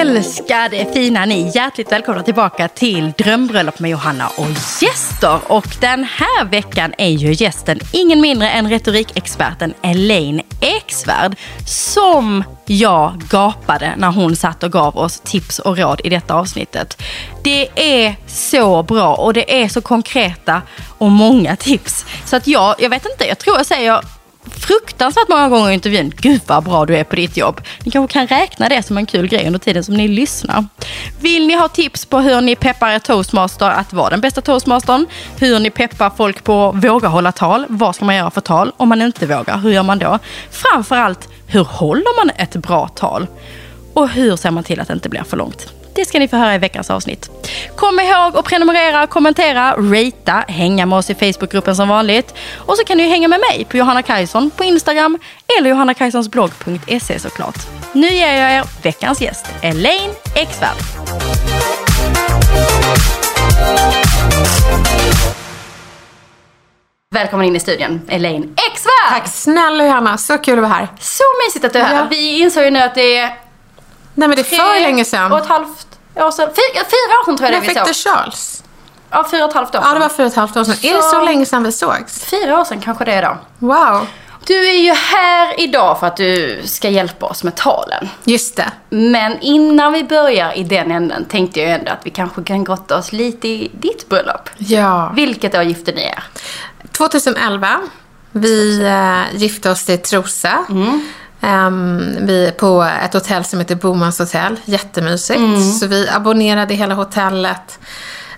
älskade fina ni! Hjärtligt välkomna tillbaka till Drömbröllop med Johanna och gäster. Och den här veckan är ju gästen ingen mindre än retorikexperten Elaine Eksvärd. Som jag gapade när hon satt och gav oss tips och råd i detta avsnittet. Det är så bra och det är så konkreta och många tips. Så att jag, jag vet inte, jag tror jag säger fruktansvärt många gånger i intervjun, gud vad bra du är på ditt jobb. Ni kanske kan räkna det som en kul grej under tiden som ni lyssnar. Vill ni ha tips på hur ni peppar er toastmaster att vara den bästa toastmastern? Hur ni peppar folk på att våga hålla tal? Vad ska man göra för tal? Om man inte vågar, hur gör man då? Framförallt, hur håller man ett bra tal? Och hur ser man till att det inte blir för långt? Det ska ni få höra i veckans avsnitt. Kom ihåg att prenumerera, kommentera, ratea, hänga med oss i Facebookgruppen som vanligt. Och så kan ni hänga med mig på Johanna Kajson på Instagram eller johannakajsonsblogg.se såklart. Nu ger jag er veckans gäst, Elaine Eksvärd. Välkommen in i studion, Elaine Eksvärd! Tack snälla Johanna, så kul att vara här. Så mysigt att du är här. Ja. Vi insåg ju nu att det är Nej men det är för länge sedan. och ett halvt år sedan. Fyra, fyra år sedan tror jag När det vi fick såg. du Charles? Ja, fyra och ett halvt år Ja, sedan. det var fyra och ett halvt år sedan. Är det Så- så länge sedan vi sågs? Fyra år sedan kanske det är då. Wow. Du är ju här idag för att du ska hjälpa oss med talen. Just det. Men innan vi börjar i den änden tänkte jag ändå att vi kanske kan grotta oss lite i ditt bröllop. Ja. Vilket år gifte ni er? 2011. Vi eh, gifte oss i Trosa. Ehm, vi på ett hotell som heter Bomans hotell. Jättemysigt. Så vi abonnerade hela hotellet.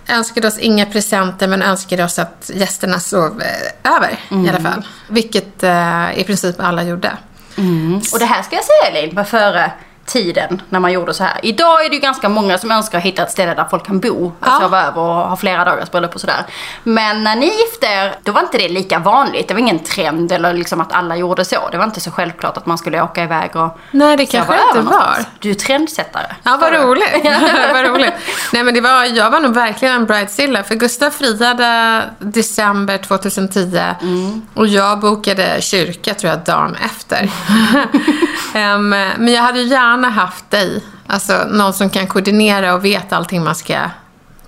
Önskade oss inga presenter men önskade oss att gästerna sov eh, över i alla fall. Vilket eh, i princip alla gjorde. Och det här ska jag säga Elin, var före tiden när man gjorde så här. Idag är det ju ganska många som önskar hitta ett ställe där folk kan bo och Ja. sova över och ha flera dagars bröllop och sådär. Men när ni gifte er, då var inte det lika vanligt. Det var ingen trend eller liksom att alla gjorde så. Det var inte så självklart att man skulle åka iväg och Nej, det kanske det inte över var. någonstans. Du är trendsättare. Ja, vad roligt. vad roligt. Nej, men det var, jag var nog verkligen en bridezilla. För Gustav friade december 2010. Och jag bokade kyrka, tror jag, dagen efter. Em, men jag hade gärna haft dig. Alltså, någon som kan koordinera och vet allting man ska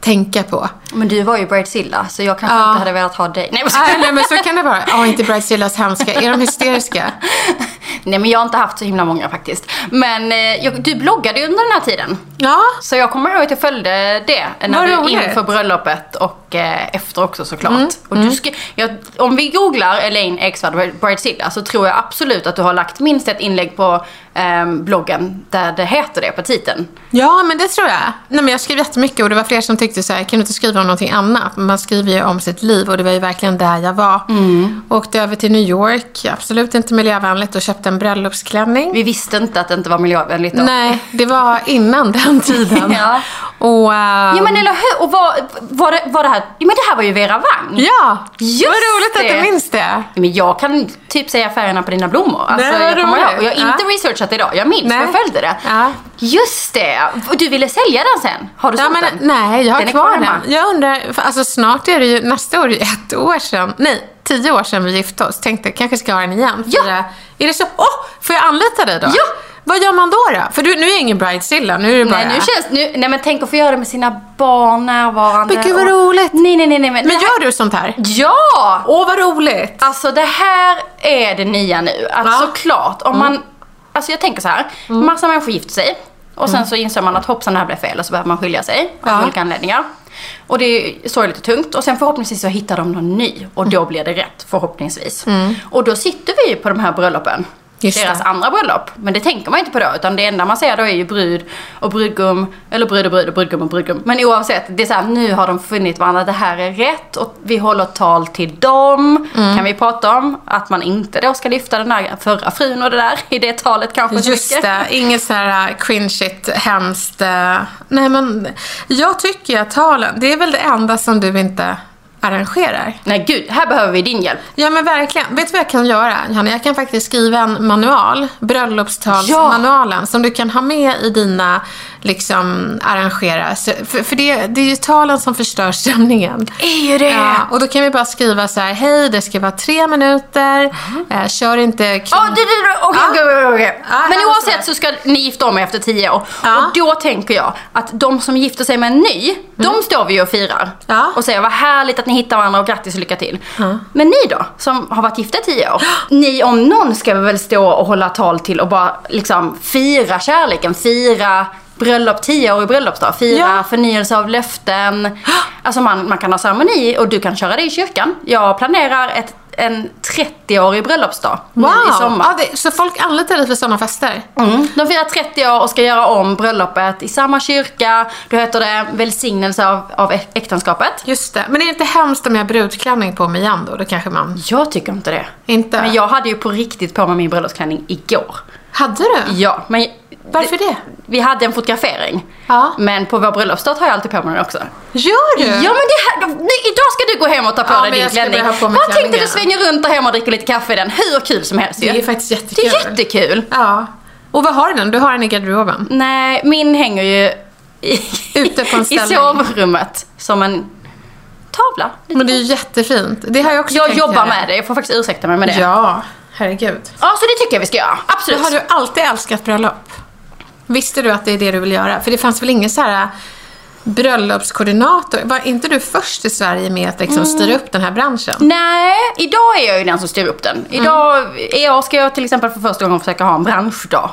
tänka på. Men du var ju bridezilla så jag kanske Ja. inte hade velat ha dig. Nej, men- Nej, nej, men så kan det vara. Ja, inte bridezillas hemska. Är de hysteriska? Nej men jag har inte haft så himla många faktiskt. Men eh, du bloggade ju under den här tiden. Ja, Så jag kommer ihåg att jag följde det när Vad du. Mm. inför bröllopet och eh, efter också såklart. Och du ska, jag, om vi googlar Elaine Eksvärd Bridezilla så tror jag absolut att du har lagt minst ett inlägg på ehm, bloggen där det heter det på titeln. Ja, men det tror jag. Nej, men jag skrev jättemycket och det var fler som tyckte så här, kan du inte skriva om någonting annat? Man skriver ju om sitt liv och det var ju verkligen där jag var. Mm. Åkte över till New York, absolut inte miljövänligt, och köpte en bröllopsklänning. Vi visste inte att det inte var miljövänligt då. Nej, det var innan den tiden. Ja. Och, ehm, Ja men eller hur? Och var, var, det, var det här, ja men det här var ju Vera Wang. ja, Just vad roligt det. att du minns det. Ja, Men jag kan typ säga färgerna på dina blommor. Alltså, Nej, jag kommer ihåg. Och jag har inte Ja. researchat idag. Jag minns, Nej. jag följde det. Ja. Just det. Och du ville sälja den sen? Har du Ja, sålt men, den? nej, jag har Den kvar kvar den. Jag undrar, alltså snart är det ju, nästa år är det ett år sedan, nej, tio år sedan vi gifte oss. Tänkte kanske ska ha den igen. Ja. Fira- Är det så? Åh, får jag anlita dig då? Ja. Vad gör man då då? För du, nu är ingen bridezilla, nu är det bara... Nej, nu känns, nu, nej men tänk att få göra det med sina barn närvarande. Men gud, vad och- roligt. Nej, nej, nej. nej men Men här, gör du sånt här? Ja! Åh, vad roligt! Alltså det här är det nya nu. Att Ja. såklart, om man... Alltså jag tänker så här. Massa människor gifter sig. Och sen så inser man att hoppsan det här blev fel och så behöver man skilja sig av Ja. olika anledningar. Och det är sorgligt och tungt. Och sen förhoppningsvis så hittar de någon ny. Och då blir det rätt, förhoppningsvis. Och då sitter vi ju på de här bröllopen. Just deras det. andra bröllop. Men det tänker man inte på då. Utan det enda man ser då är ju brud och brudgum. Eller brud och brud och brudgum och brudgum. Men oavsett, det är så här, nu har de funnit varandra. Det här är rätt. Och vi håller tal till dem. Mm. Kan vi prata om. Att man inte då ska lyfta den där förra frun och det där i det talet kanske Just det, inget så här uh, cringeigt, hemskt. uh, Nej men, jag tycker att talen, det är väl det enda som du inte arrangerar. Nej gud, här behöver vi din hjälp. Ja men verkligen. Vet du vad jag kan göra, Johanna? Jag kan faktiskt skriva en manual, bröllopstalsmanualen, som du kan ha med i dina, liksom, arrangera. Så, för för det, det är ju talen som förstör stämningen. Är ju det? Ja, och då kan vi bara skriva så här, hej, det ska vara tre minuter, eh, kör inte kring... Ja, Ja. Ja, men oavsett så ska ni gifta om er efter tio år. Ja. Och då tänker jag att de som gifter sig med en ny, de står vi ju och firar. Ja. Och säger vad härligt att ni hittar varandra och grattis och lycka till. Men ni då, som har varit gifta i tio år. Ni om någon ska väl stå och hålla tal till och bara liksom fira kärleken, fira bröllop, tio år i bröllopsdag, fira Ja. förnyelse av löften. Alltså man, man kan ha ceremoni och du kan köra det i kyrkan. Jag planerar ett, en 30-årig bröllopsdag nu i sommar. Ja, det, så folk anlitar dig för sådana fester? Mm. De firar 30 år och ska göra om bröllopet i samma kyrka. Då heter det välsignelse av, av äk- äktenskapet. Just det. Men är det inte hemskt om jag har brudklänning på mig igen då? Då kanske man Jag tycker inte det. inte... Men jag hade ju på riktigt på mig min bröllopsklänning igår. Hade du? Ja, men... Varför det? Vi hade en fotografering. Ja. Men på vår bröllopsdag har jag alltid på mig den också. Gör du? Ja men det här, idag ska du gå hem och ta på Ja, dig din jag klänning. Vad tänkte du svänga runt där hemma och dricka lite kaffe i den? Hur kul som helst ju. Det är faktiskt Det jättekul. är jättekul. Ja. Och vad har du den? Du har den i garderoben? Nej, min hänger ju i, Ute på en i sovrummet som en tavla. Men det är ju jättefint. Det har jag också Jag tänkt jobbar med det, jag får faktiskt ursäkta mig med det. Ja, herregud. Ja, så det tycker jag vi ska göra. Absolut. Har du alltid älskat bröllop? Visste du att det är det du vill göra? För det fanns väl ingen så här äh, bröllopskoordinator? Var inte du först i Sverige med att liksom styra upp den här branschen? Nej, idag är jag ju den som styr upp den. Idag i år ska jag till exempel för första gången försöka ha en branschdag.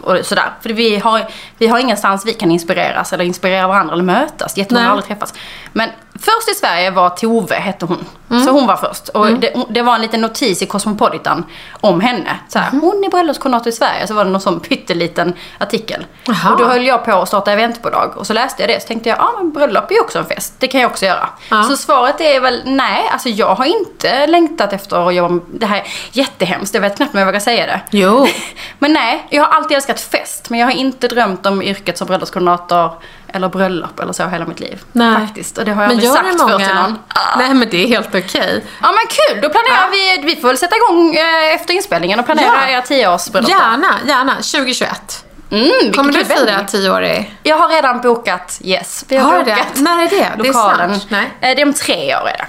Och sådär. För vi har, vi har ingenstans vi kan inspireras eller inspirera varandra eller mötas. Jättemånga har aldrig träffats. Men först i Sverige var Tove, hette hon. Så hon var först. Och det, det var en liten notis i Cosmopolitan om henne. Så här, Hon är bröllopskoordinator i Sverige. Så var det någon sån pytteliten artikel. Jaha. Och då höll jag på att starta eventbolag. Och så läste jag det. Så tänkte jag, ja men bröllop är ju också en fest. Det kan jag också göra. Ja. Så svaret är väl nej. Alltså jag har inte längtat efter att jobba med, Det här är jättehemskt. Jag vet knappt om jag vågar säga det. Jo. Men nej, jag har alltid älskat fest. Men jag har inte drömt om yrket som bröllopskoordinator eller bröllop eller så hela mitt liv. Nej. Faktiskt. Och det har jag Men aldrig sagt det förr många... till någon. Nej, men det är helt okej. Ja men kul, då planerar vi, vi får väl sätta igång eh, efter inspelningen och planera Ja. era tioårsbröllop. Gärna, gärna. 2021. Mm, Kommer du fira tioårig? Jag har redan bokat, yes. Vi Har det? bokat När är det? Det är lokalen. snart. Nej. Eh, Det är om tre år är det.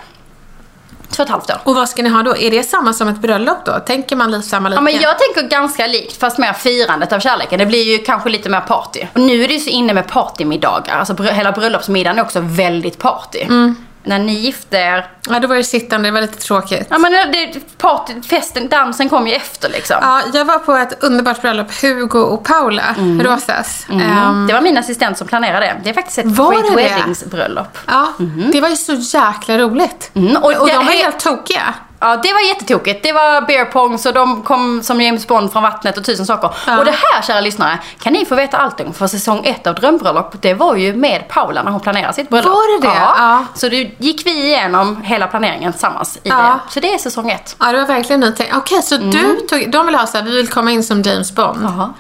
Två och ett halvt år. Och vad ska ni ha då? Är det samma som ett bröllop då? Tänker man lite samma lika? Ja, men jag tänker ganska likt fast mer firandet av kärleken. Det blir ju kanske lite mer party. Och nu är det ju så inne med partymiddagar. Alltså hela bröllopsmiddagen är också väldigt party. Mm. När ni gifte er. Ja, då var det sittande. Det var lite tråkigt. Ja men det, party, festen, dansen kom ju efter liksom. Ja, jag var på ett underbart bröllop. Hugo och Paula Rosas. Ehm, Det var min assistent som planerade det. Det är faktiskt ett Great? Weddings-bröllop. ja, det var ju så jäkla roligt. Mm, och och det de var helt tokiga. Ja, det var jättetokigt. Det var beer pongs och de kom som James Bond från vattnet och tusen saker. Ja. Och det här, kära lyssnare, kan ni få veta allt om. För säsong ett av Drömbröllop, det var ju med Paula när hon planerade sitt bröllop. Var det det? Ja. Ja. Så då gick vi igenom hela planeringen tillsammans i Ja. det. Så det är säsong ett. Ja, det var verkligen nytänkt. Okej, så du tog, de vill ha så här, vi vill komma in som James Bond. Jaha.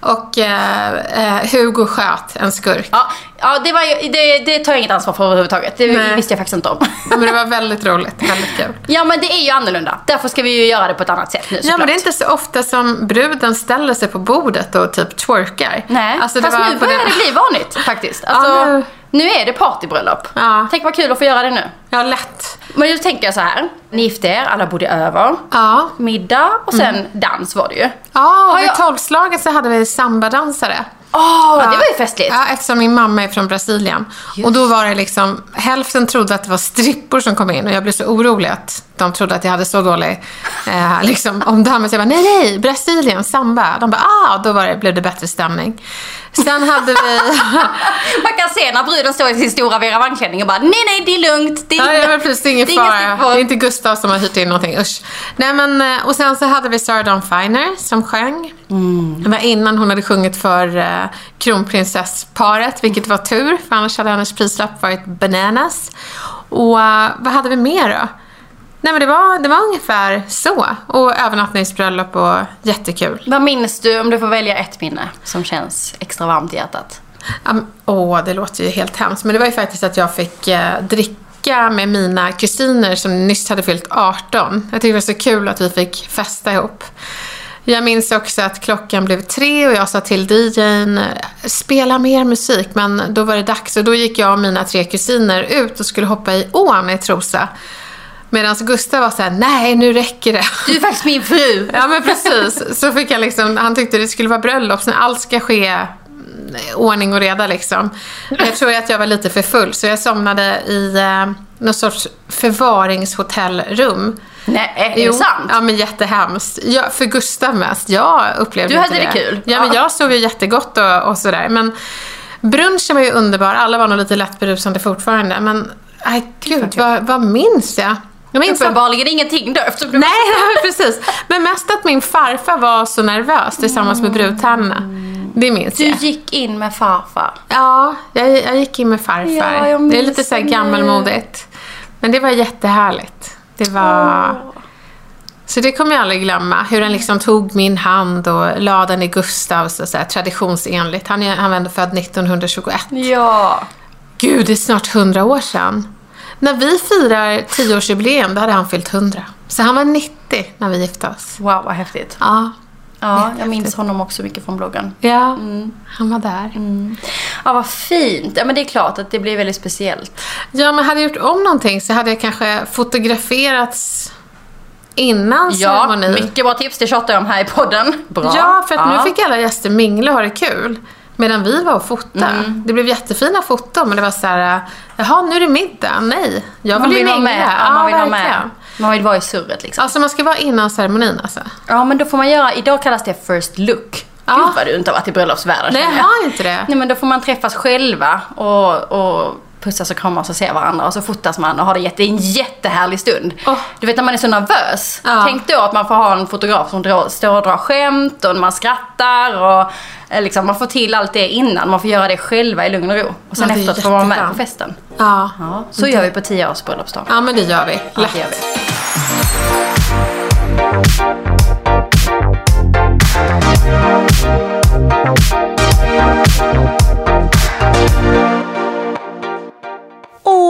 Och eh, eh, Hugo sköt en skurk. Ja, ja det, var ju, det, det tar jag inget ansvar för överhuvudtaget. Det Nej. visste jag faktiskt inte om. Ja, men det var väldigt roligt, väldigt kul. ja, men det är ju annorlunda. Därför ska vi ju göra det på ett annat sätt nu Ja, såklart. men det är inte så ofta som bruden ställer sig på bordet och typ twerkar. Nej, alltså, fast nu på börjar det bli vanligt faktiskt. Alltså, nu- nu är det partybröllop. Ja. Tänk vad kul att få göra det nu. Ja, lätt. Men då tänker jag så här. Ni gifte er, alla bodde över. Ja. Middag och sen dans var det ju. Ja, och vid jag- tolvslaget så hade vi sambadansare. Åh, det var ju festligt. Ja, eftersom min mamma är från Brasilien. Och då var det liksom, hälften trodde att det var strippor som kom in och jag blev så orolig att de trodde att jag hade så dålig eh, liksom, omdöme. Så jag bara, nej, nej, Brasilien, samba. De bara, ah, då var det, blev det bättre stämning. Sen hade vi... Man kan se när bruden står i sin stora Vera Wang-klänning och bara nej, nej, det är lugnt. Det är Ja, ja, men precis. Det är ingen det är fara. Det är inte Gustav som har hyrt in någonting. Usch. Nej, men, eh, och sen så hade vi Sarah Dawn Finer som sjöng. Mm. Det var innan hon hade sjungit för uh, kronprinsessparet, vilket var tur, för annars hade hennes prislapp varit bananas. Och eh, vad hade vi mer då? Nej, men det var, det var ungefär så. Och övernattningsbröllop och jättekul. Vad minns du om du får välja ett minne som känns extra varmt i hjärtat? Ja, men- Åh, det låter ju helt hemskt. Men det var ju faktiskt att jag fick eh, dricka med mina kusiner som nyss hade fyllt 18. Jag tyckte det var så kul att vi fick festa ihop. Jag minns också att klockan blev tre och jag sa till DJn, spela mer musik. Men då var det dags och då gick jag och mina tre kusiner ut och skulle hoppa i ån i Trosa. Medan Gustav var så här, nej nu räcker det. Du är faktiskt min fru. Ja men precis. Så fick jag liksom, han tyckte det skulle vara bröllop, så allt ska ske mm, ordning och reda liksom. Jag tror att jag var lite för full så jag somnade i eh, någon sorts förvaringshotellrum. Nej, är det sant? Ja men jättehemskt. Ja, för Gustav mest. Jag upplevde Du inte hade det kul? Ja, men Ja. jag sov ju jättegott och, och sådär. Men brunchen var ju underbar. Alla var nog lite lätt berusande fortfarande. Men, nej gud, vad, vad minns jag? Jag minns Uppenbarligen ingenting då eftersom du... Nej, precis. Men mest att min farfar var så nervös tillsammans med brudtärnorna. Det minns Du jag. gick in med farfar. Ja, jag, jag gick in med farfar. Ja, jag det är lite så här det gammalmodigt. Men det var jättehärligt. Det var... Så det kommer jag aldrig glömma. Hur han liksom tog min hand och la den i Gustavs och så här, traditionsenligt. Han, är, han var född 1921. Ja. Gud, det är snart 100 år sedan. När vi firar 10-årsjubileum, då hade han fyllt 100. Så han var 90 när vi gifte oss. Wow, vad häftigt. Ja, Ja, jag minns honom också mycket från bloggen. ja han var där. Ja, vad fint. Ja, men det är klart att det blir väldigt speciellt. Ja, men hade jag gjort om någonting så hade jag kanske fotograferats innan Ja, ceremonin. mycket bra tips. Det tjatar jag om här i podden. Bra. Ja, för att Ja. nu fick alla gäster mingla och ha det kul. Medan vi var och fotade. Mm. Det blev jättefina foton, men det var så här, jaha, nu är det middag. Nej, jag Man vill ju vill vara mingla. med. Ja, man vill vara med. Man vill vara i surret liksom. Alltså man ska vara innan ceremonin alltså. Ja, men då får man göra, idag kallas det first look. Ja. Gud vad du inte har varit i bröllopsvärlden Nej, jag har inte det. Nej men då får man träffas själva och, och pussas och kramas och se varandra och så fotas man och har det jätte, det en jättehärlig stund. Åh. Du vet när man är så nervös. Ja. Tänk då att man får ha en fotograf som drar, står och drar skämt och man skrattar och eh, liksom, man får till allt det innan. Man får göra det själva i lugn och ro. Och sen Ja, det efteråt får man vara med på festen. Ja. Ja, så gör vi på 10 års bröllopsdag. ja, men det gör vi. Ja, Lätt. det gör vi. Och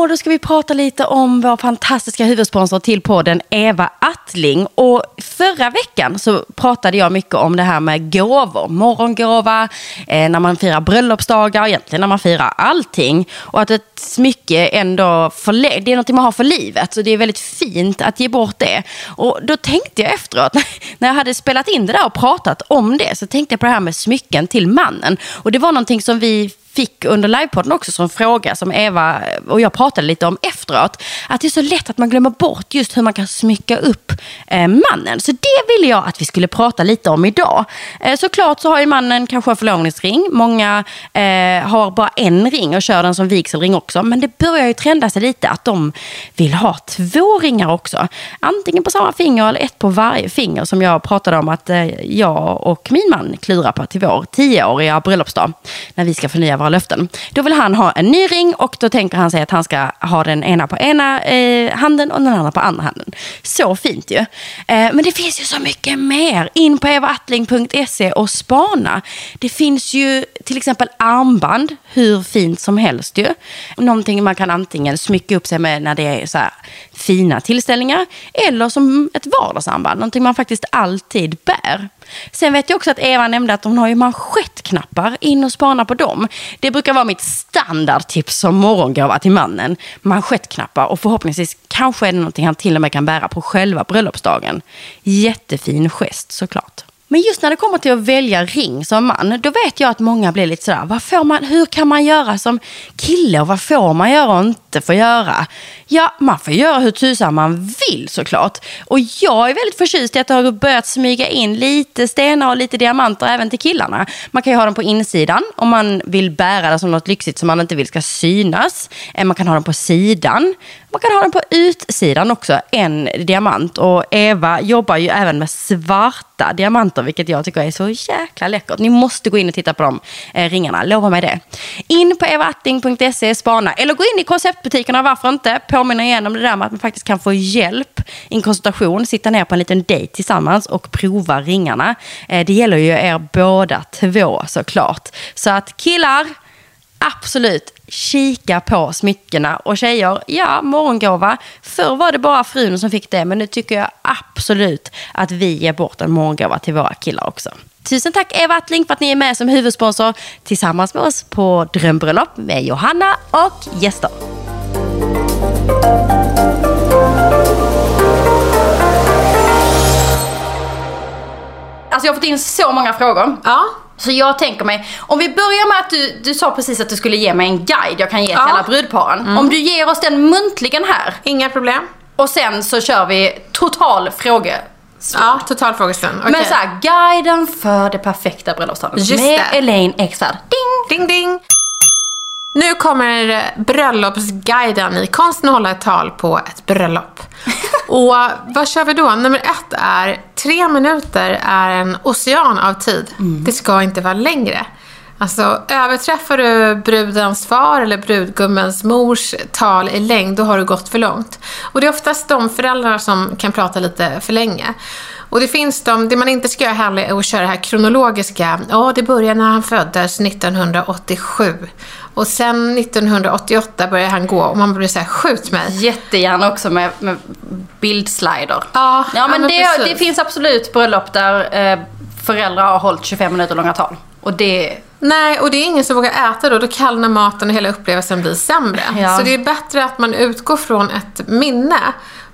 då ska vi prata lite om vår fantastiska huvudsponsor till podden, Eva Attling. Och förra veckan så pratade jag mycket om det här med gåvor. Morgongåva, eh, när man firar bröllopsdagar, egentligen när man firar allting. Och att ett smycke ändå, för, det är något man har för livet. Så det är väldigt fint att ge bort det. Och då tänkte jag efteråt, när jag hade spelat in det där och pratat om det, så tänkte jag på det här med smycken till mannen. Och det var någonting som vi fick under livepodden också som fråga som Eva och jag pratade lite om efteråt. Att det är så lätt att man glömmer bort just hur man kan smycka upp eh, mannen. Så det ville jag att vi skulle prata lite om idag. Eh, såklart så har ju mannen kanske en förlovningsring. Många eh, har bara en ring och kör den som vigselring också. Men det börjar ju trenda sig lite att de vill ha två ringar också. Antingen på samma finger eller ett på varje finger som jag pratade om att eh, jag och min man klurar på till vår tioåriga bröllopsdag. När vi ska förnya våra löften. Då vill han ha en ny ring och då tänker han sig att han ska ha den ena på ena eh, handen och den andra på andra handen. Så fint ju. Eh, men det finns ju så mycket mer. In på evaattling.se och spana. Det finns ju till exempel armband, hur fint som helst ju. Någonting man kan antingen smycka upp sig med när det är så här fina tillställningar eller som ett vardagsarmband, någonting man faktiskt alltid bär. Sen vet jag också att Eva nämnde att hon har ju manschettknappar. In och spana på dem. Det brukar vara mitt standardtips som morgongåva till mannen. Manschettknappar och förhoppningsvis kanske är det någonting han till och med kan bära på själva bröllopsdagen. Jättefin gest såklart. Men just när det kommer till att välja ring som man, då vet jag att många blir lite sådär, vad får man, hur kan man göra som kille och vad får man göra och inte få göra? Ja, man får göra hur tusan man vill såklart. Och jag är väldigt förtjust i att det har börjat smyga in lite stenar och lite diamanter även till killarna. Man kan ju ha dem på insidan om man vill bära det som något lyxigt som man inte vill ska synas. Eh, man kan ha dem på sidan. Man kan ha den på utsidan också, en diamant. Och Eva jobbar ju även med svarta diamanter, vilket jag tycker är så jäkla läckert. Ni måste gå in och titta på de eh, ringarna, lova mig det. In på evaatting.se, spana. Eller gå in i konceptbutikerna, varför inte? Påminna igen om det där med att man faktiskt kan få hjälp i en konsultation, sitta ner på en liten dejt tillsammans och prova ringarna. Eh, det gäller ju er båda två såklart. Så att killar, Absolut, kika på smyckena. Och tjejer, ja, morgongåva. Förr var det bara frun som fick det, men nu tycker jag absolut att vi ger bort en morgongåva till våra killar också. Tusen tack Eva Attling för att ni är med som huvudsponsor tillsammans med oss på Drömbröllop med Johanna och gäster. Alltså jag har fått in så många frågor. Ja. Så jag tänker mig, om vi börjar med att du, du sa precis att du skulle ge mig en guide jag kan ge till Ja. alla brudparen. Om du ger oss den muntligen här Inga problem. och sen så kör vi total fråge. Ja, total frågestund. Okej. Men så här, guiden för det perfekta bröllopstalet. Med det. Elaine Eksvärd. Ding! Ding ding! Nu kommer bröllopsguiden i konsten att hålla ett tal på ett bröllop. Och vad kör vi då? Nummer ett är, tre minuter är en ocean av tid. Det ska inte vara längre. Alltså, överträffar du brudens far eller brudgummens mors tal i längd, då har du gått för långt. Och det är oftast de föräldrar som kan prata lite för länge. Och det finns de, det man inte ska göra heller är att köra det här kronologiska. Ja, det börjar när han föddes 1987. Och sen 1988 började han gå och man blir så här, skjut mig. Jättegärna också med, med bildslider. Ja, Ja men, det, precis. det finns absolut bröllop där eh, föräldrar har hållit 25 minuter långa tal. Och det, Nej, och det är ingen som vågar äta då. Då kallnar maten och hela upplevelsen blir sämre. Ja. Så det är bättre att man utgår från ett minne.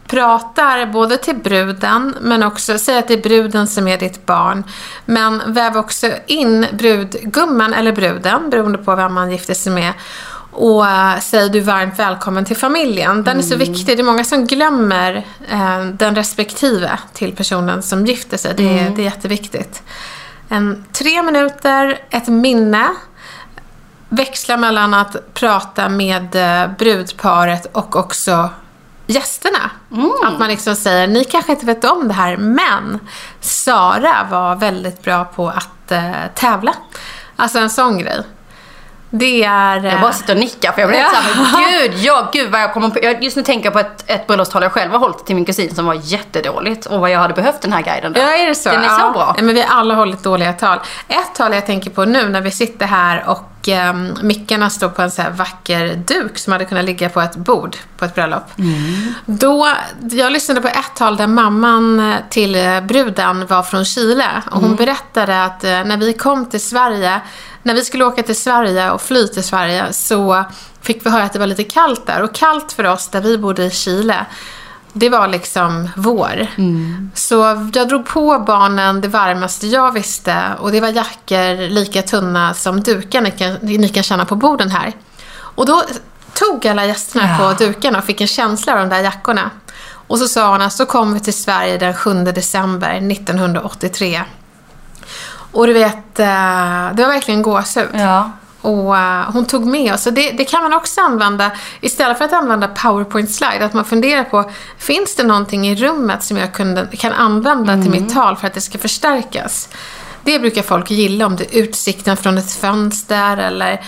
Pratar både till bruden, men också säger att det är bruden som är ditt barn. Men väv också in brudgummen eller bruden, beroende på vem man gifter sig med. Och äh, säg du varmt välkommen till familjen. Den är så viktig. Det är många som glömmer eh, den respektive till personen som gifter sig. Det, är- det är jätteviktigt. En, tre minuter, ett minne. Växla mellan att prata med eh, brudparet och också gästerna. Att man liksom säger, ni kanske inte vet om det här, men Sara var väldigt bra på att eh, tävla. Alltså en sån grej. Det är... eh, jag bara sitter och nickar för jag blir Ja. såhär, gud, ja, gud vad jag kommer på. Jag just nu tänker jag på ett, ett bröllopstal jag själv har hållit till min kusin som var jättedåligt och vad jag hade behövt den här guiden där. Ja, är det så? Den är ja. så bra. Ja, men vi har alla hållit dåliga tal. Ett tal jag tänker på nu när vi sitter här och um, mickarna står på en så här vacker duk som hade kunnat ligga på ett bord på ett bröllop. Då, jag lyssnade på ett tal där mamman eh, till eh, bruden var från Chile och hon berättade att eh, när vi kom till Sverige, när vi skulle åka till Sverige och fly till Sverige så fick vi höra att det var lite kallt där. Och kallt för oss där vi bodde i Chile, det var liksom vår. Så jag drog på barnen det varmaste jag visste och det var jackor lika tunna som dukar ni kan, ni kan känna på borden här. Och då tog alla gästerna Ja. på dukarna och fick en känsla av de där jackorna. Och så sa hon att så kom vi till Sverige den 7 december 1983. Och du vet, eh, det var verkligen gåshud. Ja. Och eh, hon tog med oss. Så det, det kan man också använda, istället för att använda PowerPoint-slide, att man funderar på, finns det någonting i rummet som jag kunde, kan använda till mitt tal för att det ska förstärkas? Det brukar folk gilla, om det är utsikten från ett fönster eller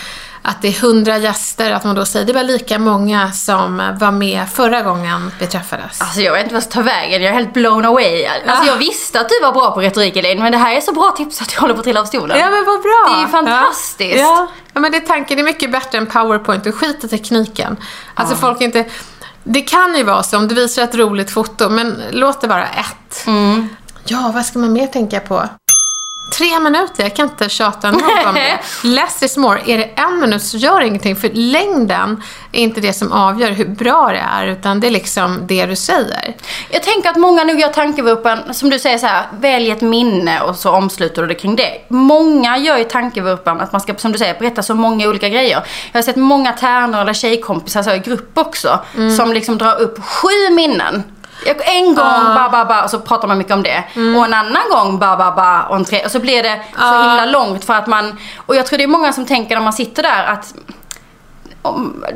att det är hundra gäster, att man då säger det var lika många som var med förra gången vi träffades. Alltså jag vet inte vad jag ska ta vägen, jag är helt blown away. Alltså Ja. jag visste att du var bra på retorik Elin, men det här är så bra tips att jag håller på att trilla av stolen. Ja men vad bra! Det är ju fantastiskt. Ja, ja men det är tanken, det är mycket bättre än powerpoint och skit i tekniken. Alltså folk inte... Det kan ju vara så om du visar ett roligt foto, men låt det vara ett. Mm. Ja, vad ska man mer tänka på? Tre minuter, jag kan inte tjata nog om det. Less is more. Är det en minut så gör ingenting, för längden är inte det som avgör hur bra det är, utan det är liksom det du säger. Jag tänker att många nog gör tankevurpan, som du säger så här, välj ett minne och så omsluter du det kring det. Många gör ju tankevurpan att man ska, som du säger, berätta så många olika grejer. Jag har sett många tärnor eller tjejkompisar så i grupp också, som liksom drar upp sju minnen. En gång ba ba ba och så pratar man mycket om det. Och en annan gång ba ba ba och en tre. Och så blir det så himla långt för att man... Och jag tror det är många som tänker när man sitter där att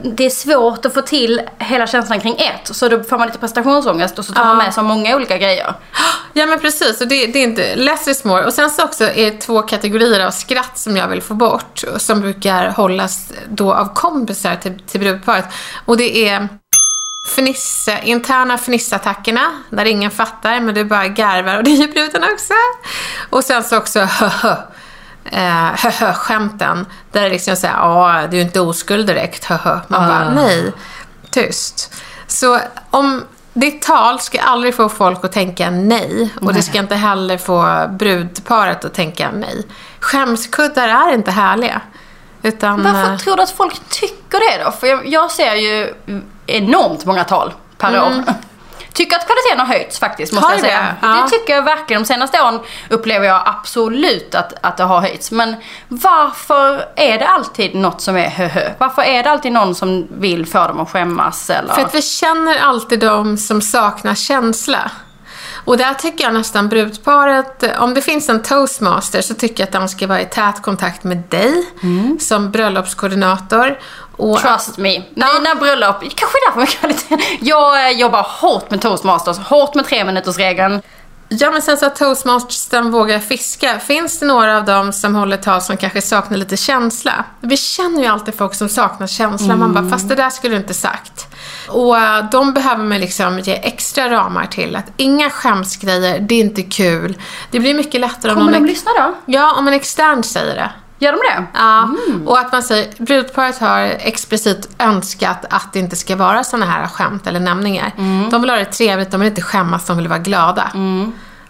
det är svårt att få till hela känslan kring ett. Så då får man lite prestationsångest och så tar man med så många olika grejer. Ja men precis, och det, det är inte less is more. Och sen så också är det två kategorier av skratt som jag vill få bort. Som brukar hållas då av kompisar till, till brudparet. Och det är fniss, interna fnissattackerna, där ingen fattar men du bara garvar och det gör bruden också. Och sen så också hö eh, hö-hö-skämten. Där det liksom säger ja du är inte oskuld direkt, hö Man bara, nej, tyst. Så om ditt tal ska aldrig få folk att tänka nej. Och det ska inte heller få brudparet att tänka nej. Skämskuddar är inte härliga. Utan... Varför eh, tror du att folk tycker det då? För jag, jag ser ju enormt många tal per år. tycker att kvaliteten har höjts faktiskt, måste Har jag det? säga. Ja. Det tycker jag verkligen. De senaste åren upplever jag absolut att, att det har höjts. Men varför är det alltid något som är höhö? Varför är det alltid någon som vill få dem att skämmas? Eller? För att vi känner alltid de som saknar känsla. Och där tycker jag nästan brudparet, om det finns en toastmaster så tycker jag att de ska vara i tät kontakt med dig som bröllopskoordinator. Och Trust me. Mina bröllop, kanske därför med kvaliteten. Jag eh, jobbar hårt med toastmasters, hårt med tre minuters regeln. Ja, men sen så att toastmastern vågar fiska. Finns det några av dem som håller tal som kanske saknar lite känsla? Vi känner ju alltid folk som saknar känsla. Man bara, fast det där skulle du inte sagt. Och eh, de behöver man liksom ge extra ramar till. Att inga skämsgrejer, det är inte kul. Det blir mycket lättare om Kommer de lyssna då? Ja, om en extern säger det. Gör de det? Ja, och att man säger, brudparet har explicit önskat att det inte ska vara såna här skämt eller nämningar. De vill ha det trevligt, de vill inte skämmas, de vill vara glada.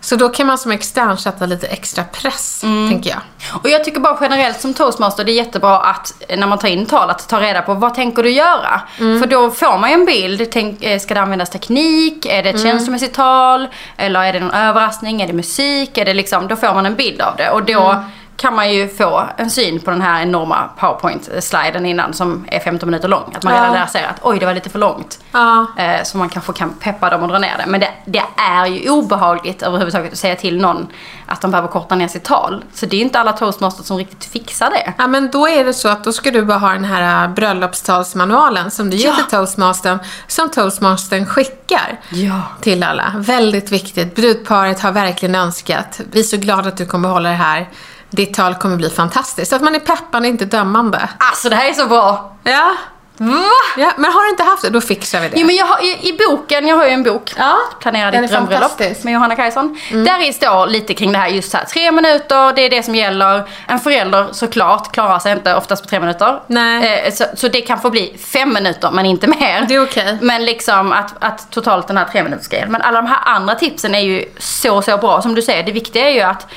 Så då kan man som extern sätta lite extra press, tänker jag. Och jag tycker bara generellt som toastmaster det är jättebra att eh, när man tar in tal att ta reda på vad tänker du göra? För då får man ju en bild. Tänk, eh, ska det användas teknik? Är det ett känslomässigt tal? Eller är det någon överraskning? Är det musik? Är det liksom, då får man en bild av det. Och då kan man ju få en syn på den här enorma powerpoint-sliden innan som är 15 minuter lång. Att man redan Ja. där ser att oj det var lite för långt. Ja. Eh, så man kanske kan peppa dem och dra ner det. Men det, det är ju obehagligt överhuvudtaget att säga till någon att de behöver korta ner sitt tal. Så det är inte alla toastmasters som riktigt fixar det. Ja, men då är det så att då ska du bara ha den här äh, bröllopstalsmanualen som du ger Ja. till toastmastern, som toastmastern skickar Ja. till alla. Väldigt viktigt. Brudparet har verkligen önskat. Vi är så glada att du kommer behålla det här. Ditt tal kommer bli fantastiskt. Så att man är peppande, inte dömande. Alltså det här är så bra. Ja. Va? ja. Men har du inte haft det, då fixar vi det. Jo men jag har, i, i boken, jag har ju en bok. Ja, Planera ditt drömbröllop med Johanna Kajson. Där i står lite kring det här just här. Tre minuter, det är det som gäller. En förälder såklart klarar sig inte oftast på tre minuter. Nej. Eh, så, så det kan få bli fem minuter men inte mer. Det är okej. Men liksom att, att totalt den här tre minuters grejen. Men alla de här andra tipsen är ju så, så bra. Som du säger, det viktiga är ju att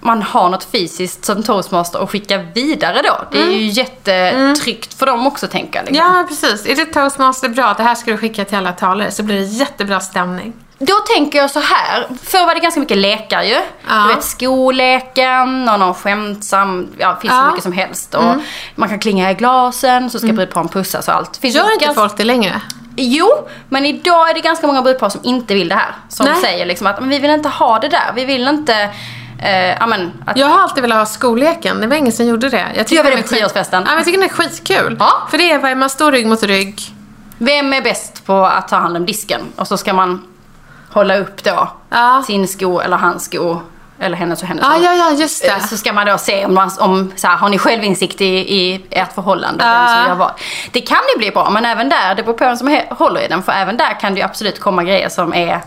man har något fysiskt som toastmaster och skicka vidare då. Det är ju jättetryggt för dem också tänker jag. Liksom. Ja, precis. Är det toastmaster bra, det här ska du skicka till alla talare, så blir det jättebra stämning. Då tänker jag så här. Förr var det ganska mycket lekar ju. Ja. Du vet skoleken och någon skämtsam, ja det finns Ja. så mycket som helst. Och Man kan klinga i glasen, så ska brudparen pussas och allt. Finns Gör inte ganska- folk det längre? Jo, men idag är det ganska många brudpar som inte vill det här. Som Nej. säger liksom att men vi vill inte ha det där. Vi vill inte, eh, ja men, att Jag har alltid velat ha skolleken, det var ingen som gjorde det. Jag tycker Gör vi det på tioårsfesten? Ja, men jag tycker den är skitkul. Ja. För det är man står rygg mot rygg. vem är bäst på att ta hand om disken? Och så ska man hålla upp då Ja. sin sko eller hans sko. Eller hennes och hennes. Ja, ja, ja, just Eh, det. Så ska man då se om, man, om så här, har ni självinsikt i, i ert förhållande? Vem som gör vad. Det kan ju bli bra, men även där, det beror på vem som håller i den. För även där kan det ju absolut komma grejer som är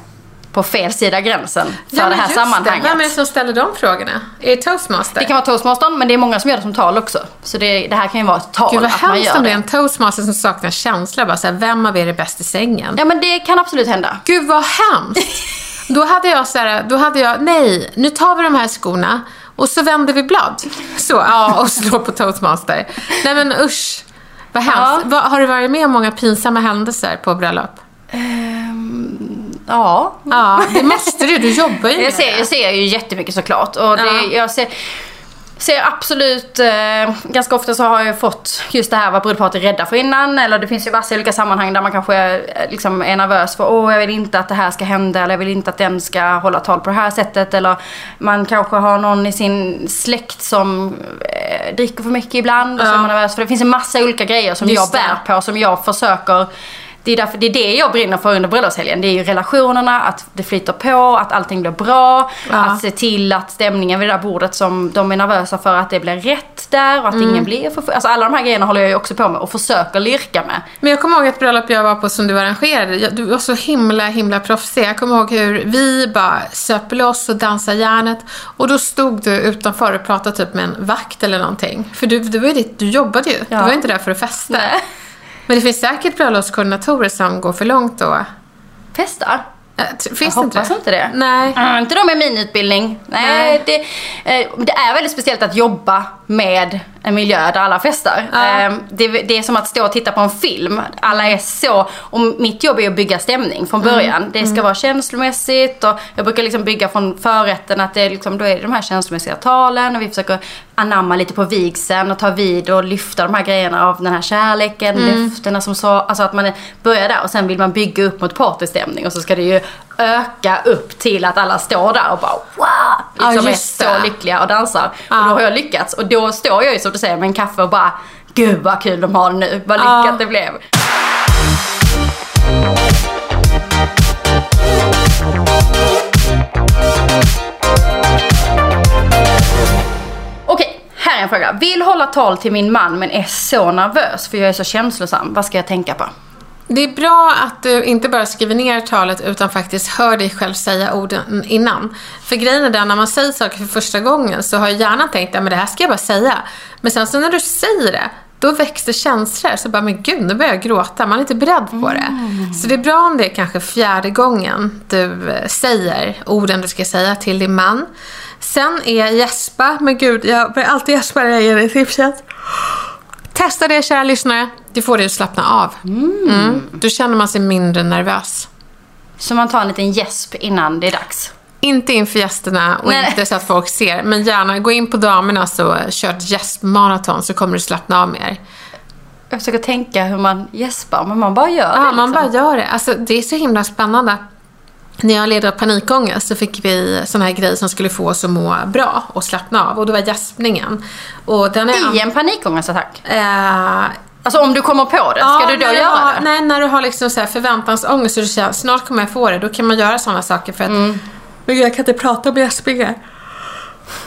på fel sida gränsen för Ja, det här sammanhanget. Vem är det som ställer de frågorna? Är det toastmaster? Det kan vara toastmastern, men det är många som gör det som tal också. Så det, det här kan ju vara ett tal, Gud vad att man hemskt gör om det är det. en toastmaster som saknar känsla. Bara så här, vem av er är bäst i sängen? Ja, men det kan absolut hända. Gud vad hemskt! Då hade jag så här, då hade jag, nej, nu tar vi de här skorna och så vänder vi blad. Så, ja, och slår på toastmaster. Nej men usch, vad hemskt. Ja. Har du varit med om många pinsamma händelser på bröllop? Ehm, ja, Ja, det måste du. Du jobbar ju med Jag ser, jag ser ju jättemycket såklart. Och det, Ja. jag ser, ser absolut, eh, ganska ofta så har jag fått just det här vad brudparet är rädda för innan. Eller det finns ju massa olika sammanhang där man kanske eh, liksom är nervös för åh jag vill inte att det här ska hända. Eller jag vill inte att den ska hålla tal på det här sättet. Eller man kanske har någon i sin släkt som eh, dricker för mycket ibland. Och så Ja. är man nervös för det finns en massa olika grejer som Just jag bär det. på. Som jag försöker det är, därför, det är det jag brinner för under bröllopshelgen. Det är ju relationerna, att det flyter på, att allting blir bra. Ja. Att se till att stämningen vid det där bordet som de är nervösa för att det blir rätt där och att Mm. ingen blir för. Alltså alla de här grejerna håller jag ju också på med och försöker lirka med. Men jag kommer ihåg ett bröllop jag var på som du arrangerade. Du var så himla, himla proffsig. Jag kommer ihåg hur vi bara söp loss och dansade järnet. Och då stod du utanför och pratade typ med en vakt eller någonting. För du, du, var ju ditt, du jobbade ju. Ja. Du var inte där för att festa. Nej. Men det finns säkert bröllopskoordinatorer som går för långt då. Festa? Eh, t- Finns Jag det hoppas inte det. Nej. Mm, inte de med min utbildning. Nej, Nej. Det, eh, det är väldigt speciellt att jobba med en miljö där alla festar. Ja. Eh, det, det är som att stå och titta på en film. Alla är så, och mitt jobb är att bygga stämning från Mm. början. Det ska vara känslomässigt och jag brukar liksom bygga från förrätten att det är liksom, då är det de här känslomässiga talen och vi försöker anamma lite på vigseln och ta vid och lyfta de här grejerna av den här kärleken, Mm. löftena som så, alltså att man är- börjar där och sen vill man bygga upp mot partystämning och så ska det ju öka upp till att alla står där och bara wow! Liksom är just så lyckliga och dansar. Ja. Och då har jag lyckats och då står jag ju som du säger med en kaffe och bara Gud vad kul de har det nu, vad Ja. lyckat det blev. Okej, här är en fråga. Vill hålla tal till min man men är så nervös för jag är så känslosam. Vad ska jag tänka på? Det är bra att du inte bara skriver ner talet utan faktiskt hör dig själv säga orden innan. För grejen är den, när man säger saker för första gången så har hjärnan tänkt att det här ska jag bara säga. Men sen så när du säger det, då växer känslor. Så bara, men gud, nu börjar jag gråta. Man är inte beredd på det. Så det är bra om det är kanske fjärde gången du eh, säger orden du ska säga till din man. Sen är gäspa, men gud, jag börjar alltid gäspa när jag ger dig tipset. Testa det kära lyssnare. Det får dig att slappna av. Mm. Då känner man sig mindre nervös. Så man tar en liten gäsp innan det är dags. Inte inför gästerna och Nej. inte så att folk ser. Men gärna gå in på damernas och kör ett gäspmaraton så kommer du slappna av mer. Jag försöker tänka hur man gäspar, men man bara gör det. Ja, man liksom. bara gör det. Alltså, det är så himla spännande. När jag led av panikångest så fick vi sån här grej som skulle få oss att må bra och slappna av. Och det var gäspningen. Och den är... I en panikångestattack? Eh, Alltså om du kommer på det, ska Ja, du då göra har, det? Nej, när du har liksom så här förväntansångest och du känner snart kommer jag få det. Då kan man göra sådana saker för att Mm. men jag kan inte prata om gäspningar.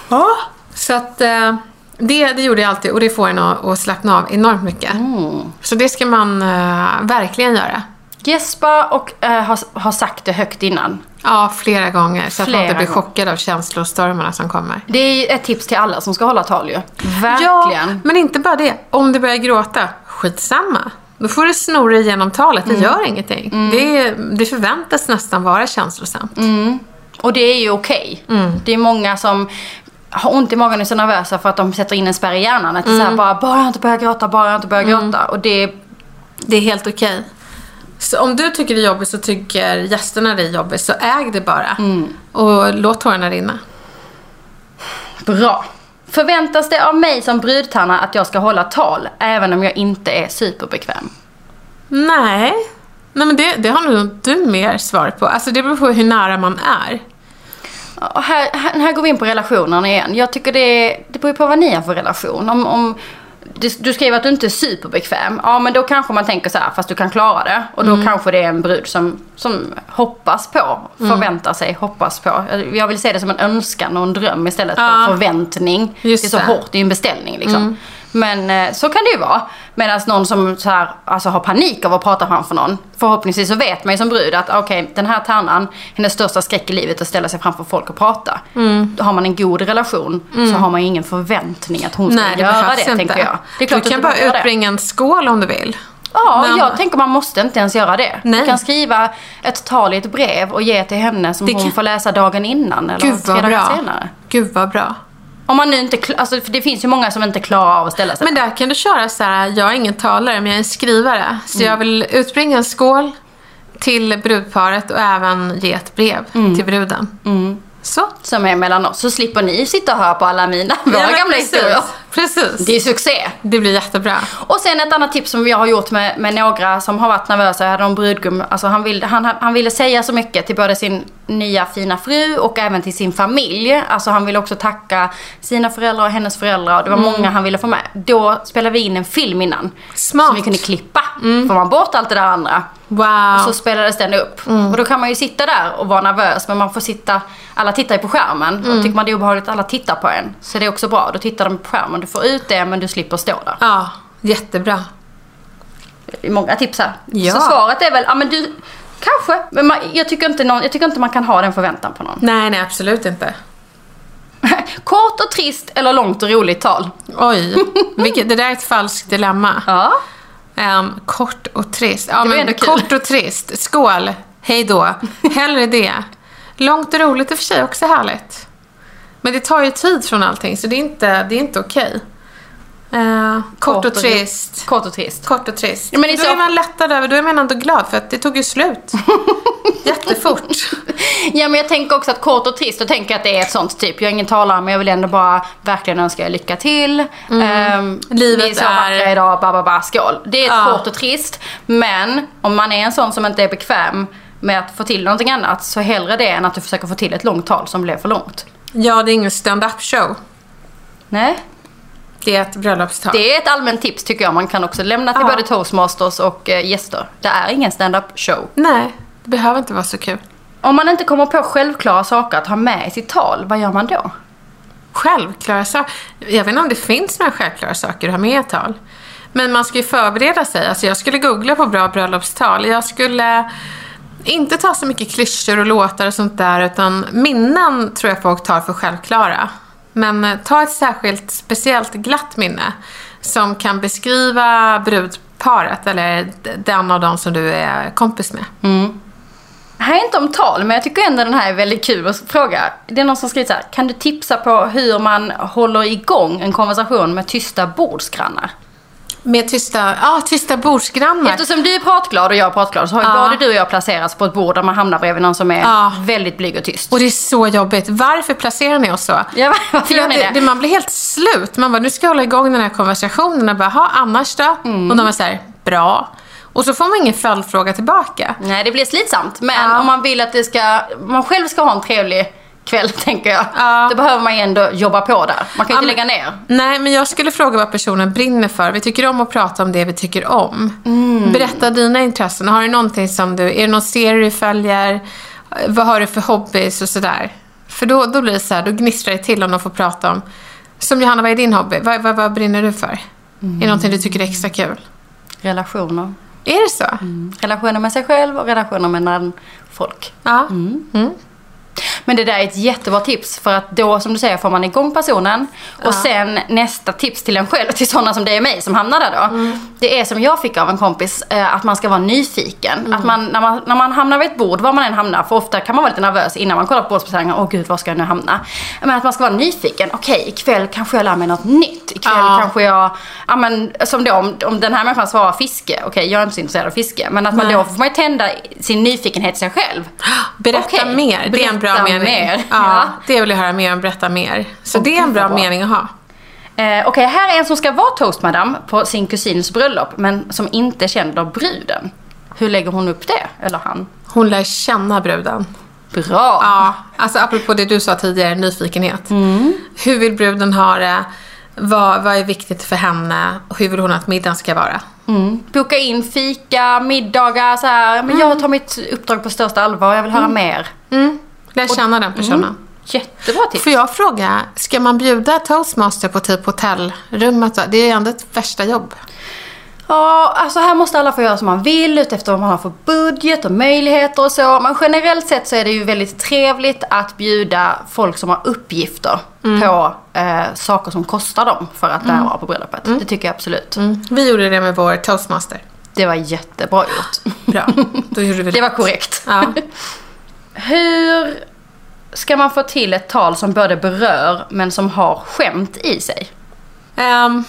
Ja. Så att eh, det, det gjorde jag alltid och det får en att, att slappna av enormt mycket. Mm. Så det ska man eh, verkligen göra. Gäspa och eh, ha, ha sagt det högt innan. Ja, flera gånger. Så att man Flera inte blir chockad av känslostormarna som kommer. Det är ett tips till alla som ska hålla tal ju. Ja, Verkligen. men inte bara det. Om du börjar gråta, skitsamma. Då får du snurra igenom talet, det Mm. gör ingenting. Det, det förväntas nästan vara känslosamt. Mm. Och det är ju okej. Mm. Det är många som har ont i magen och är så nervösa för att de sätter in en spärr i hjärnan. Att det är Mm. så här, bara, bara jag inte börjar gråta, bara jag inte börjar gråta. Och det Det är helt okej. Så om du tycker det är jobbigt så tycker gästerna det är jobbigt, så äg det bara. Mm. Och låt tårarna rinna. Bra. Förväntas det av mig som brudtärna att jag ska hålla tal även om jag inte är superbekväm? Nej. Nej men det, det har nog du mer svar på. Alltså det beror på hur nära man är. Och här, här, här går vi in på relationerna igen. Jag tycker det, det beror på vad ni har för relation. Om, om, du, skriver att du inte är superbekväm. Ja men då kanske man tänker så här, fast du kan klara det. Och då Mm. kanske det är en brud som, som hoppas på, Mm. förväntar sig, hoppas på. Jag vill se det som en önskan och en dröm istället Ja. för förväntning. Just det är så det. Mm. hårt, det är ju en beställning liksom. Men eh, så kan det ju vara. Medan någon som så här, alltså har panik av att prata framför någon. Förhoppningsvis så vet man ju som brud att okej, den här tärnan, hennes största skräck i livet är att ställa sig framför folk och prata. Mm. Har man en god relation så har man ju ingen förväntning att hon ska Nej, det göra det, inte. tänker jag. Det är klart du kan bara utbringa en skål om du vill. det. Ja, Men- jag tänker man måste inte ens göra det. Nej. Du kan skriva ett tal i ett brev och ge till henne som Det hon kan- får läsa dagen innan eller Gud tre dagar senare. Gud vad bra. Om man nu inte, alltså för det finns ju många som inte klarar av att ställa sig. Men där kan du köra så här, jag är ingen talare men jag är en skrivare. Så jag vill utbringa en skål till brudparet och även ge ett brev till bruden. Så. som är mellan oss. Så slipper ni sitta och höra på alla mina, våra Ja, gamla historier. Precis. Det är succé. Det blir jättebra. Och sen ett annat tips som jag har gjort med, med några som har varit nervösa. Jag hade en brudgum, alltså han, ville, han, han ville säga så mycket till både sin nya fina fru och även till sin familj. Alltså han ville också tacka sina föräldrar och hennes föräldrar. Det var många han ville få med. Då spelade vi in en film innan. Smart. Som vi kunde klippa. Får man bort allt det där andra. Wow. Så spelades den upp. Och då kan man ju sitta där och vara nervös men man får sitta, alla tittar ju på skärmen. Och tycker man det är obehagligt alla tittar på en. Så det är också bra, då tittar de på skärmen. Du får ut det men du slipper stå där. Ja, jättebra. Det är många tips här. Ja. Så svaret är väl, ja men du, kanske. Men man, jag, tycker inte någon, jag tycker inte man kan ha den förväntan på någon. Nej, nej absolut inte. Kort och trist eller långt och roligt tal. Oj, vilket, det där är ett falskt dilemma. Ja. Ehm, kort och trist. Ja, men kort och trist. Skål! hej då. Hellre det. Långt och roligt och för sig också härligt. Men det tar ju tid från allting, så det är inte, det är inte okej. Eh, kort, och trist. Kort och trist. Kort och trist. Ja, men då så- är man lättad över, då är man ändå glad för att det tog ju slut. Jättefort. Ja, men jag tänker också att kort och trist, då tänker jag att det är ett sånt typ. Jag är ingen talare, men jag vill ändå bara verkligen önska er lycka till. Mm. Livet ni är så är- idag, ba, ba, ba, skål. Det är ett Ja. kort och trist. Men om man är en sån som inte är bekväm med att få till någonting annat, så hellre det än att du försöker få till ett långt tal som blev för långt. Ja, det är ingen stand-up show. Nej, Det är ett bröllopstal. det är ett allmänt tips tycker jag. Man kan också lämna till Ja. både toastmasters och eh, gäster. Det är ingen stand-up show. Nej, det behöver inte vara så kul. Om man inte kommer på självklara saker att ha med i sitt tal, vad gör man då? Självklara saker. Jag vet inte om det finns några självklara saker att ha med i ett tal. Men man ska ju förbereda sig. Alltså jag skulle googla på bra bröllopstal. Jag skulle inte ta så mycket klyschor och låtar och sånt där. Utan minnen tror jag folk tar för självklara. Men eh, ta ett särskilt speciellt glatt minne. Som kan beskriva brudparet eller den av dem som du är kompis med. Mm. Det här är inte om tal, men jag tycker ändå den här är väldigt kul att fråga. Det är någon som skriver så här, kan du tipsa på hur man håller igång en konversation med tysta bordsgrannar? Med tysta, ja, tysta bordsgrannar. Eftersom du är pratglad och jag är pratglad så har ju Ja. både du och jag placerats på ett bord där man hamnar bredvid någon som är Ja. väldigt blyg och tyst. Och det är så jobbigt. Varför placerar ni oss så? Ja, varför För gör ni det, det? det, man blir helt slut. Man bara, nu ska jag hålla igång den här konversationen. Och bara, ha annars då? Mm. Och de är så här, bra. Och så får man ingen följdfråga tillbaka. Nej, det blir slitsamt. Men Ja. om man vill att det ska, man själv ska ha en trevlig kväll, tänker jag. Ja. Då behöver man ju ändå jobba på där. Man kan ju Ja, inte lägga ner. Nej, men jag skulle fråga vad personen brinner för. Vi tycker om att prata om det vi tycker om. Mm. Berätta dina intressen. Har du någonting som du, är det någon serie du följer? Vad har du för hobbys och sådär? För då, då blir det så här, då gnistrar det till om de får prata om. Som Johanna, vad är din hobby? Vad, vad, vad brinner du för? Är det någonting du tycker är extra kul? Relationer. Är det så? Relationer med sig själv och relationer mellan folk. Ja. Mm. Men det där är ett jättebra tips för att då som du säger får man igång personen och sen nästa tips till en själv, till sådana som dig och mig som hamnar där då. Mm. Det är som jag fick av en kompis, eh, att man ska vara nyfiken. Mm. Att man när, man, när man hamnar vid ett bord, var man än hamnar, för ofta kan man vara lite nervös innan man kollar på bordsbeställningen, åh gud var ska jag nu hamna? Men att man ska vara nyfiken, okej ikväll kanske jag lär mig något nytt. Ikväll Ja. kanske jag, ja men som då om, om den här människan svarar fiske, okej jag är inte så intresserad av fiske. Men att man Nej. då får man tända sin nyfikenhet sig själv. Berätta Okej, mer. Det är en bra berätta mening. mer. Ja. Det vill jag höra mer om. Berätta mer. Så Åh, det är en bra, bra. mening att ha. Eh, Okej, här är en som ska vara toastmadam på sin kusins bröllop men som inte känner bruden. Hur lägger hon upp det? Eller han? Hon lär känna bruden. Bra! Ja, alltså apropå det du sa tidigare, nyfikenhet. Mm. Hur vill bruden ha det? Vad, vad är viktigt för henne? Och hur vill hon att middagen ska vara? Mm. Boka in fika, middagar, så här. Men jag tar mitt uppdrag på största allvar, jag vill höra mer. Mm. Lär känna den personen. Jättebra tips. Får jag fråga, ska man bjuda toastmaster på typ hotellrummet? Det är ju ändå ett värsta jobb. Ja, alltså här måste alla få göra som man vill utefter vad man har för budget och möjligheter och så. Men generellt sett så är det ju väldigt trevligt att bjuda folk som har uppgifter på eh, saker som kostar dem för att närvara på bröllopet. Det tycker jag absolut. Mm. Vi gjorde det med vår toastmaster. Det var jättebra gjort. Bra, då gjorde vi Det var korrekt. Ja. Hur ska man få till ett tal som både berör men som har skämt i sig? Ehm,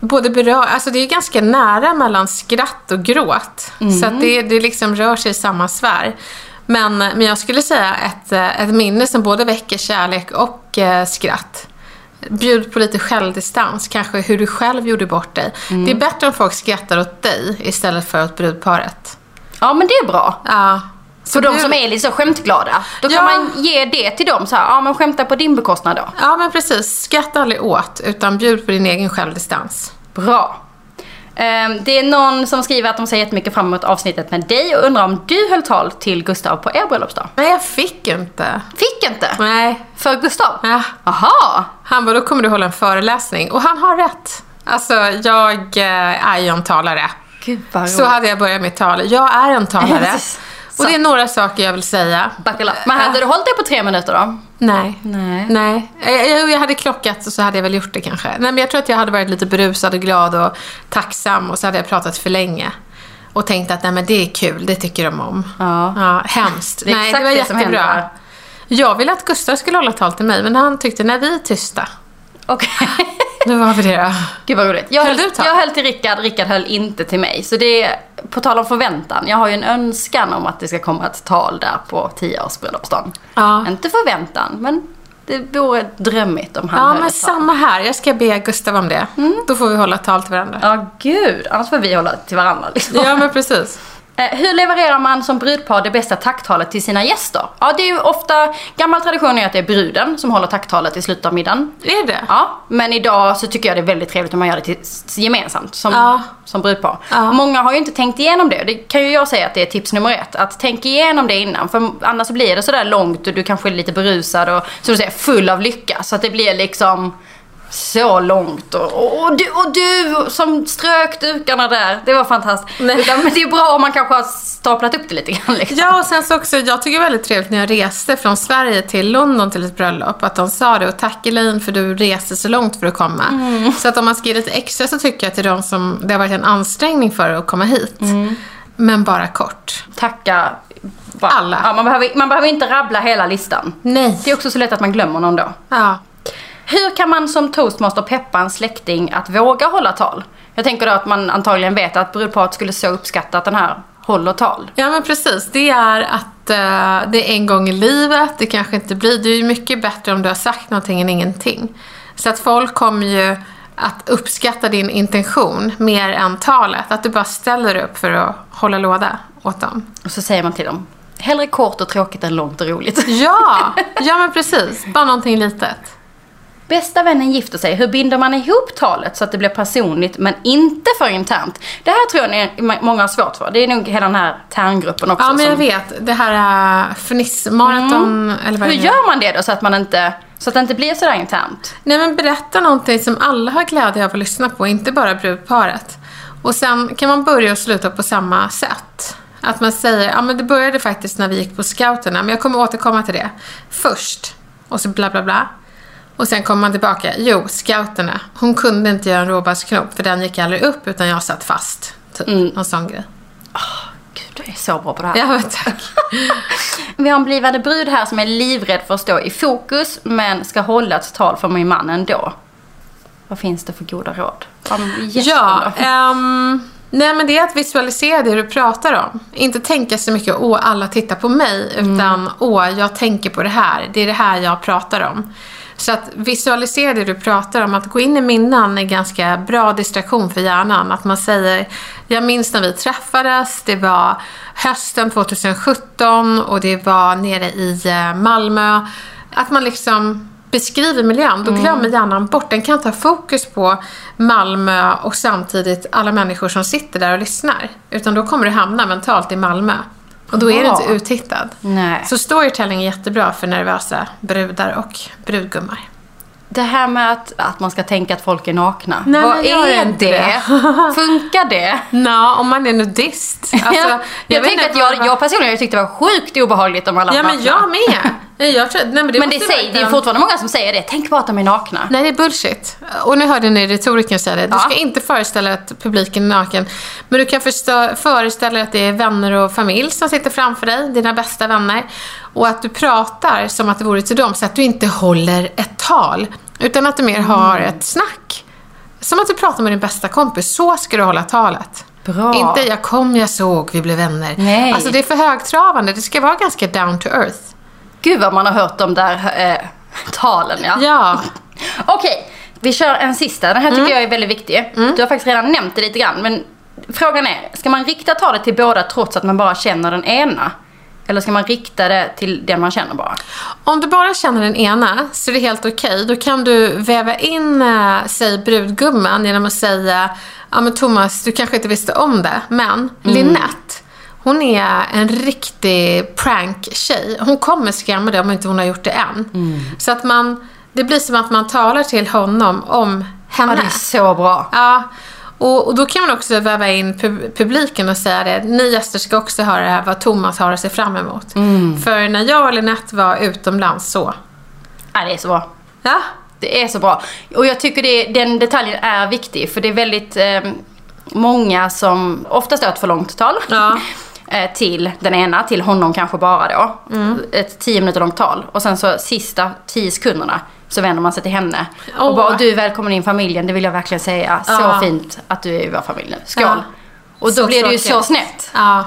Både berör, alltså det är ganska nära mellan skratt och gråt. Så att det, det liksom rör sig i samma sfär. Men, men jag skulle säga ett, eh, ett minne som både väcker kärlek och eh, skratt. Bjud på lite självdistans, kanske hur du själv gjorde bort dig. Det är bättre om folk skrattar åt dig istället för åt brudparet. Ja men det är bra. Ja. För de som är lite så skämtglada. Då kan Ja. man ge det till dem så här, ja men skämta på din bekostnad då. Ja, men precis. Skratta aldrig åt, utan bjud på din egen självdistans. Bra. Ehm, Det är någon som skriver att de ser jättemycket fram emot avsnittet med dig och undrar om du höll tal till Gustav på er bröllopsdag? Nej, jag fick inte. Fick inte? Nej. För Gustav? Ja. Aha. Han bara, då kommer du hålla en föreläsning. Och han har rätt. Alltså, jag eh, är ju en talare. Gud vad Så hade jag börjat mitt tal. Jag är en talare. Och det är några saker jag vill säga. Buckle up. Men hade du hållit det på tre minuter då? Nej. Nej. Nej. Jag, jag, jag hade klockat och så hade jag väl gjort det kanske. Nej, men jag tror att jag hade varit lite berusad och glad och tacksam och så hade jag pratat för länge. och tänkte att nej men det är kul, det tycker de om. Ja. Ja, hemskt. Det nej, det var det jättebra. Jag ville att Gustav skulle hålla tal till mig, men han tyckte nej vi är tysta. Okej. Nu var vi det då. Gud vad roligt. Jag Höll höll, jag höll till Rickard, Rickard höll inte till mig. Så det är, på tal om förväntan, jag har ju en önskan om att det ska komma ett tal där på 10 bröllopsdagen. Ja. Inte förväntan, men det vore drömmigt om han Ja, höll men ett tal. samma här. Jag ska be Gustav om det. Då får vi hålla tal till varandra. Ja, gud. Annars får vi hålla till varandra liksom. Ja, men precis. Eh, Hur levererar man som brudpar det bästa tacktalet till sina gäster? Ja, det är ju ofta, gammal tradition är att det är bruden som håller tacktalet i slutet av middagen. Är det? Ja, men idag så tycker jag det är väldigt trevligt om man gör det till, gemensamt som, Ja. som brudpar. Ja. Många har ju inte tänkt igenom det. Det kan ju jag säga att det är tips nummer ett. Att tänk igenom det innan. För annars blir det sådär långt och du kanske är lite berusad och som du säger full av lycka. Så att det blir liksom så långt. Och, och, och, du, och du som strök dukarna där. Det var fantastiskt. Utan, men det är bra om man kanske har staplat upp det lite grann. Liksom. Ja, och sen så också, jag tycker det var väldigt trevligt när jag reste från Sverige till London till ett bröllop, att de sa det, och tack Elaine för du reste så långt för att komma. Så att om man ska ge lite extra så tycker jag till de som, det har varit en ansträngning för att komma hit. Men bara kort. Tacka bara. Alla. Ja, man, behöver, man behöver inte rabbla hela listan. Nej. Det är också så lätt att man glömmer någon då. Ja. Hur kan man som toastmaster peppa en släkting att våga hålla tal? Jag tänker då att man antagligen vet att brudparet skulle så uppskatta att den här håller tal. Ja men precis, det är att eh, det är en gång i livet, det kanske inte blir, det är ju mycket bättre om du har sagt någonting än ingenting. Så att folk kommer ju att uppskatta din intention mer än talet, att du bara ställer upp för att hålla låda åt dem. Och så säger man till dem, hellre kort och tråkigt än långt och roligt. Ja, ja men precis, bara någonting litet. Bästa vännen gifter sig. Hur binder man ihop talet så att det blir personligt men inte för internt? Det här tror jag ni, många har svårt för. Det är nog hela den här terngruppen också. Ja men jag som- vet, det här uh, fnissmaraton, eller vad Hur det gör man det då så att man inte, så att det inte blir sådär internt? Nej men berätta någonting som alla har glädje av att lyssna på, inte bara brudparet. Och sen kan man börja och sluta på samma sätt. Att man säger, ja men det började faktiskt när vi gick på scouterna, men jag kommer återkomma till det. Först, och så bla bla bla. Och sen kommer man tillbaka, jo, scouterna. Hon kunde inte göra en råbadsknop för den gick aldrig upp utan jag satt fast. Typ, någon sån grej. Gud, du är så bra på det här. Ja tack. Vi har en blivande brud här som är livrädd för att stå i fokus men ska hålla ett tal för min man ändå. Vad finns det för goda råd? Ja, ehm, nej men det är att visualisera det du pratar om. Inte tänka så mycket, åh alla tittar på mig, utan åh jag tänker på det här, det är det här jag pratar om. Så att visualisera det du pratar om, att gå in i minnen är ganska bra distraktion för hjärnan. Att man säger, jag minns när vi träffades, det var hösten 2017 och det var nere i eh, Malmö. Att man liksom beskriver miljön, då glömmer hjärnan bort. Den kan ta fokus på Malmö och samtidigt alla människor som sitter där och lyssnar. Utan då kommer du hamna mentalt i Malmö. Och då är du Bra. inte uttittad. Nej. Så storytelling är jättebra för nervösa brudar och brudgummar. Det här med att, att man ska tänka att folk är nakna. Nej, Vad men är det? det. Funkar det? Nå, om man är nudist. Alltså, jag jag att jag, jag personligen tyckte det var sjukt obehagligt om alla Ja, var men nakna. jag med. Nej, Jag tror, nej, men det, Men det, säger, det är fortfarande många som säger det. Tänk bara att de är nakna. Nej, det är bullshit. Och nu hörde ni retoriken säga det. Du Ja. ska inte föreställa att publiken är naken. Men du kan förstå, föreställa dig att det är vänner och familj som sitter framför dig, dina bästa vänner. Och att du pratar som att det vore till dem, så att du inte håller ett tal. Utan att du mer har Mm. ett snack. Som att du pratar med din bästa kompis. Så ska du hålla talet. Bra. Inte jag kom, jag såg, vi blev vänner. Nej. Alltså det är för högtravande. Det ska vara ganska down to earth. Gud vad man har hört de där eh, talen ja. Ja. Okej, vi kör en sista. Den här tycker jag är väldigt viktig. Du har faktiskt redan nämnt det lite grann. Men frågan är, ska man rikta talet till båda trots att man bara känner den ena? Eller ska man rikta det till den man känner bara? Om du bara känner den ena så är det helt okej. Då kan du väva in, äh, säg brudgumman genom att säga Ja men Thomas, du kanske inte visste om det, men Linette, hon är en riktig prank-tjej. Hon kommer skrämma dig om inte hon har gjort det än. Så att man, det blir som att man talar till honom om Ja, henne. det är så bra. Ja, och, och då kan man också väva in pu- publiken och säga det. Ni gäster ska också höra det här, vad Thomas har att se fram emot. För när jag och Linette var utomlands så. Ja, det är så bra. Ja, Det är så bra. Och jag tycker det, den detaljen är viktig för det är väldigt... Eh, många som oftast är ett för långt tal. Ja. Eh, till den ena, till honom kanske bara då. Mm. Ett tio minuter långt tal. Och sen så sista tio sekunderna så vänder man sig till henne. Åh. Och bara, du är välkommen in i familjen, det vill jag verkligen säga. Så Ja. fint att du är i vår familj nu. Skål. Ja. Och då Så blir det ju så snett. Ja.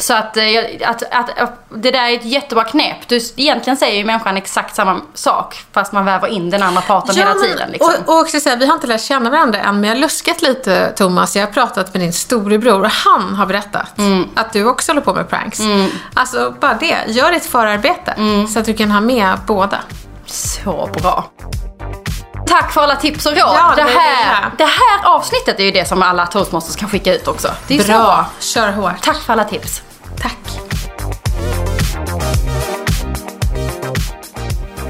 Så att, eh, att, att, att det där är ett jättebra knep. Du, egentligen säger ju människan exakt samma sak fast man väver in den andra parten hela men- tiden. Liksom. och, och också säga, vi har inte lärt känna varandra än, men jag har luskat lite Thomas. Jag har pratat med din storebror och han har berättat Mm. att du också håller på med pranks. Alltså bara det, gör ditt förarbete Mm. så att du kan ha med båda. Så bra. Tack för alla tips och råd. Ja, det det, här, det. här avsnittet är ju det som alla toastmasters kan skicka ut också. Det är ju så Bra, bra. kör hårt. Tack för alla tips. Tack.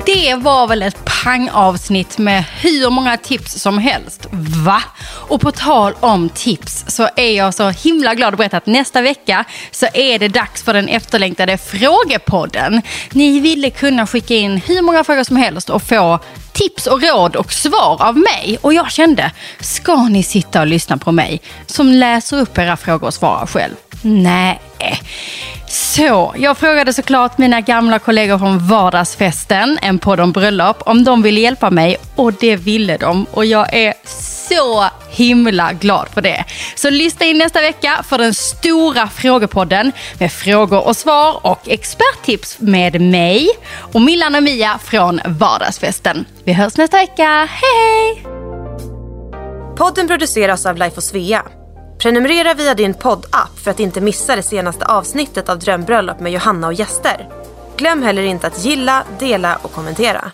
Det var väl ett pangavsnitt med hur många tips som helst. Va? Och på tal om tips så är jag så himla glad att berätta att nästa vecka så är det dags för den efterlängtade frågepodden. Ni ville kunna skicka in hur många frågor som helst och få tips och råd och svar av mig. Och jag kände, ska ni sitta och lyssna på mig som läser upp era frågor och svarar själv? Nej. Så, jag frågade såklart mina gamla kollegor från Vardagsfesten, en podd om bröllop, om de ville hjälpa mig och det ville de. Och jag är så himla glad för det. Så lyssna in nästa vecka för den stora frågepodden med frågor och svar och experttips med mig och Millan och Mia från Vardagsfesten. Vi hörs nästa vecka. Hej hej! Podden produceras av Life och Svea. Prenumerera via din poddapp för att inte missa det senaste avsnittet av Drömbröllop med Johanna och gäster. Glöm heller inte att gilla, dela och kommentera.